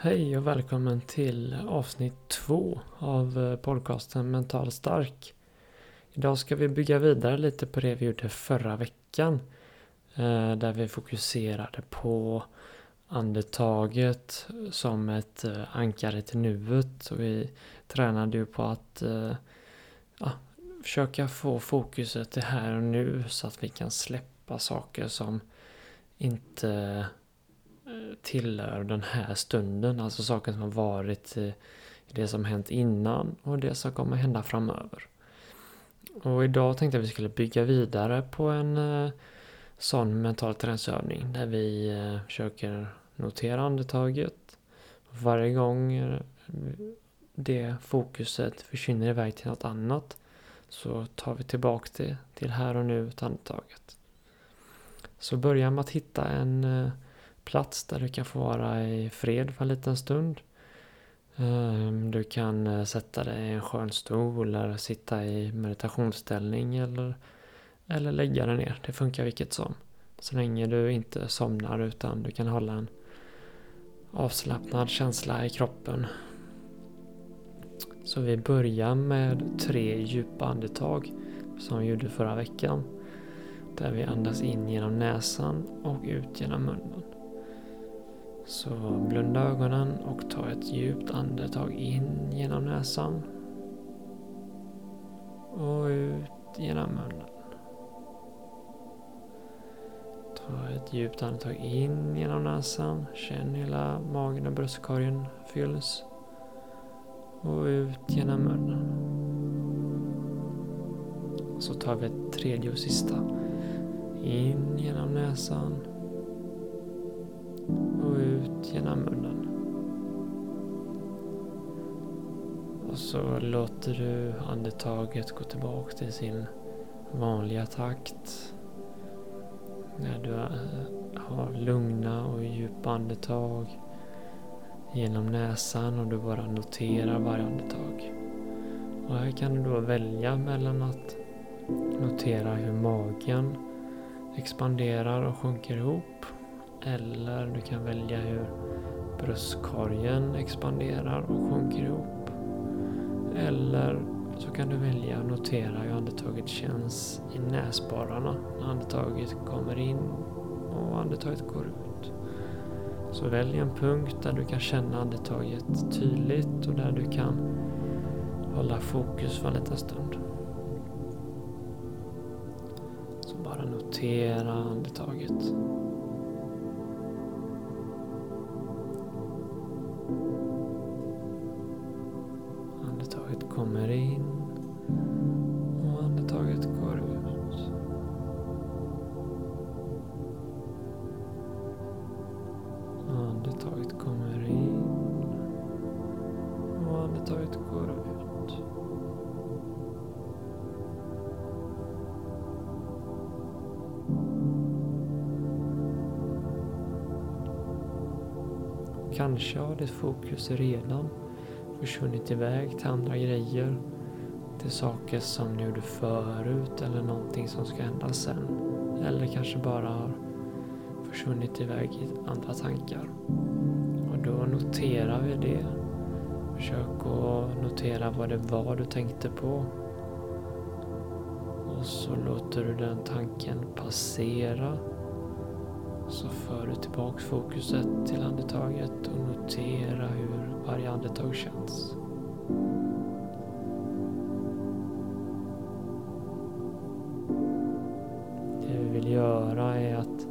Hej och välkommen till avsnitt två av eh, podcasten Mental stark. Idag ska vi bygga vidare lite på det vi gjorde förra veckan. Eh, där vi fokuserade på andetaget som ett eh, ankare till nuet. Och vi tränade ju på att ja, försöka få fokuset till här och nu så att vi kan släppa saker som inte tillhör den här stunden. Alltså saker som har varit i det som hänt innan och det som kommer hända framöver. Och idag tänkte jag att vi skulle bygga vidare på en eh, sån mental träningsövning där vi eh, försöker notera andetaget. Varje gång eh, det fokuset försvinner iväg till något annat så tar vi tillbaka det till här och nu till andetaget. Så börja med att hitta en plats där du kan få vara i fred för en liten stund. Ehm, du kan eh, sätta dig i en skön stol eller sitta i meditationsställning eller, eller lägga dig ner. Det funkar vilket som. Så länge du inte somnar utan du kan hålla en avslappnad känsla i kroppen. Så vi börjar med tre djupa andetag som vi gjorde förra veckan. Där vi andas in genom näsan och ut genom munnen. Så blunda ögonen och ta ett djupt andetag in genom näsan. Och ut genom munnen. Ta ett djupt andetag in genom näsan. Känn hela magen och bröstkorgen fylls. Och ut genom munnen. Så tar vi ett tredje och sista. In genom näsan och ut genom munnen. Och så låter du andetaget gå tillbaka till sin vanliga takt. När du har lugna och djupa andetag genom näsan och du bara noterar varje andetag. Och här kan du då välja mellan att notera hur magen expanderar och sjunker ihop eller du kan välja hur bröstkorgen expanderar och sjunker ihop. Eller så kan du välja att notera hur andetaget känns i näsborrarna när andetaget kommer in och andetaget går ut. Så välj en punkt där du kan känna andetaget tydligt och där du kan hålla fokus för en liten stund. Så bara notera andetaget. Kommer in och andetaget går ut. Andetaget kommer in och andetaget går ut. Kanske har ditt fokus redan försvunnit iväg till andra grejer. Till saker som ni gjorde förut eller någonting som ska hända sen. Eller kanske bara har försvunnit iväg i andra tankar. Och då noterar vi det. Försök att notera vad det var du tänkte på. Och så låter du den tanken passera. Så för du tillbaks fokuset till andetaget och notera hur varje andetag känns. Det vi vill göra är att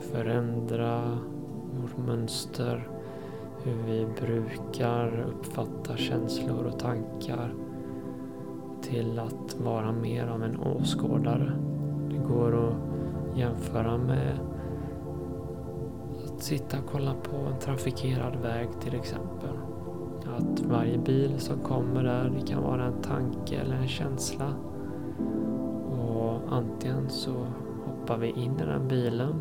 förändra vårt mönster, hur vi brukar uppfatta känslor och tankar till att vara mer av en åskådare. Det går att jämföra med att sitta och kolla på en trafikerad väg till exempel. Att varje bil som kommer där, det kan vara en tanke eller en känsla. Och antingen så hoppar vi in i den bilen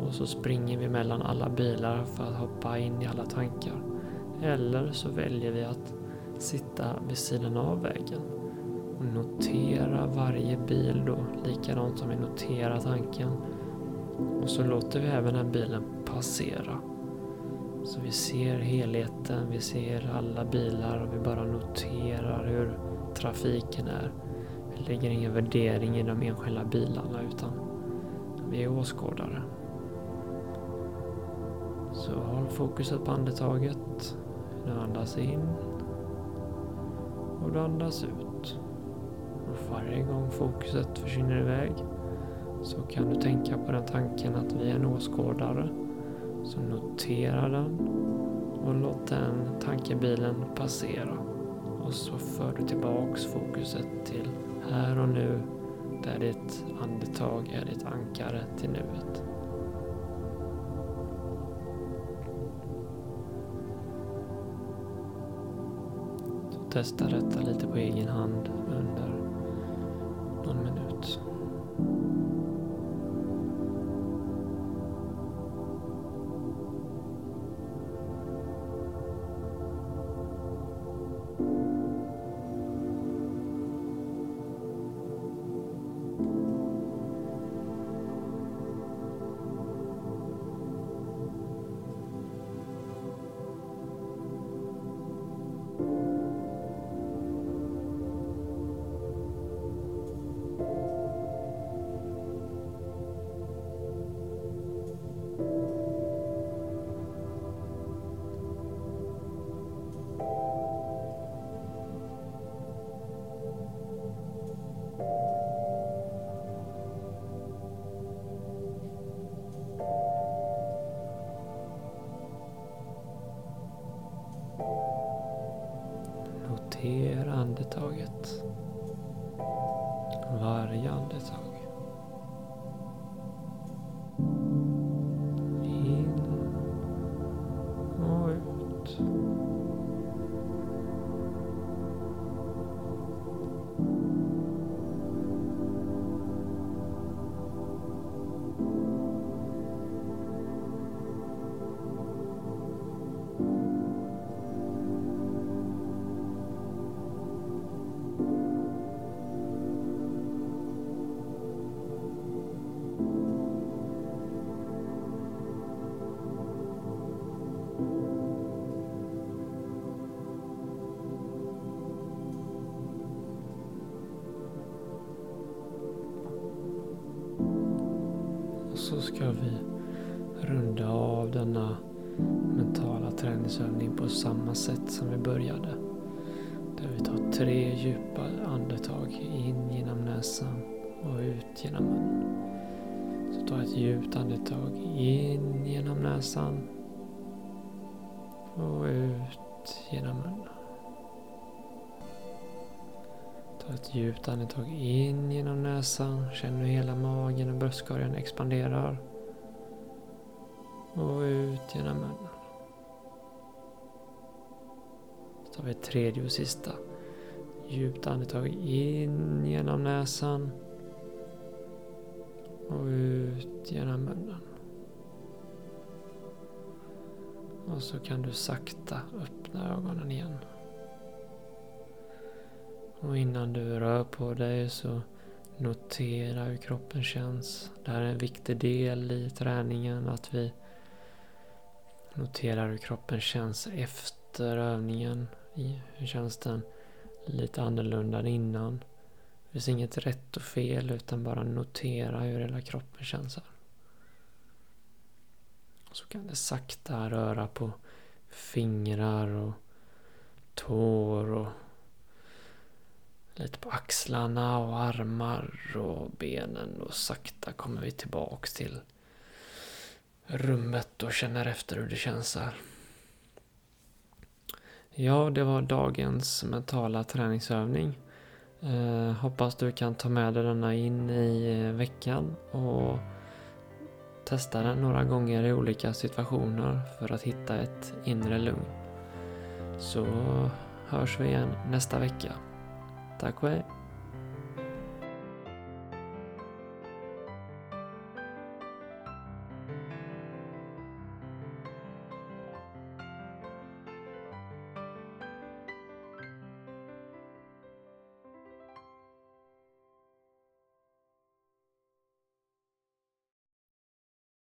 och så springer vi mellan alla bilar för att hoppa in i alla tankar. Eller så väljer vi att sitta vid sidan av vägen och notera varje bil då, likadant som vi noterar tanken. Och så låter vi även den bilen passera. Så vi ser helheten, vi ser alla bilar och vi bara noterar hur trafiken är. Vi lägger ingen värdering i de enskilda bilarna utan vi är åskådare. Så håll fokuset på andetaget. Du andas in och du andas ut. Och varje gång fokuset försvinner iväg så kan du tänka på den tanken att vi är en åskådare. Så notera den och låt den tankebilen passera. Och så för du tillbaks fokuset till här och nu där ditt andetag är ditt ankare till nuet. testa detta lite på egen hand Notera andetaget. Varje andetag. Och så ska vi runda av denna mentala träningsövning på samma sätt som vi började. Där vi tar tre djupa andetag in genom näsan och ut genom munnen. Så ta ett djupt andetag in genom näsan och ut genom munnen. Ta ett djupt andetag in genom näsan. Känn hur hela magen och bröstkorgen expanderar. Och ut genom munnen. Så tar vi ett tredje och sista. Djupt andetag in genom näsan. Och ut genom munnen. Och så kan du sakta öppna ögonen igen. Och innan du rör på dig så notera hur kroppen känns. Det här är en viktig del i träningen att vi noterar hur kroppen känns efter övningen. Hur känns den lite annorlunda än innan? Det finns inget rätt och fel utan bara notera hur hela kroppen känns här. Så kan det sakta röra på fingrar och tår och lite på axlarna och armar och benen och sakta kommer vi tillbaks till rummet och känner efter hur det känns här. Ja, det var dagens mentala träningsövning. Eh, hoppas du kan ta med dig denna in i eh, veckan och testa den några gånger i olika situationer för att hitta ett inre lugn. Så hörs vi igen nästa vecka. Tack och hej!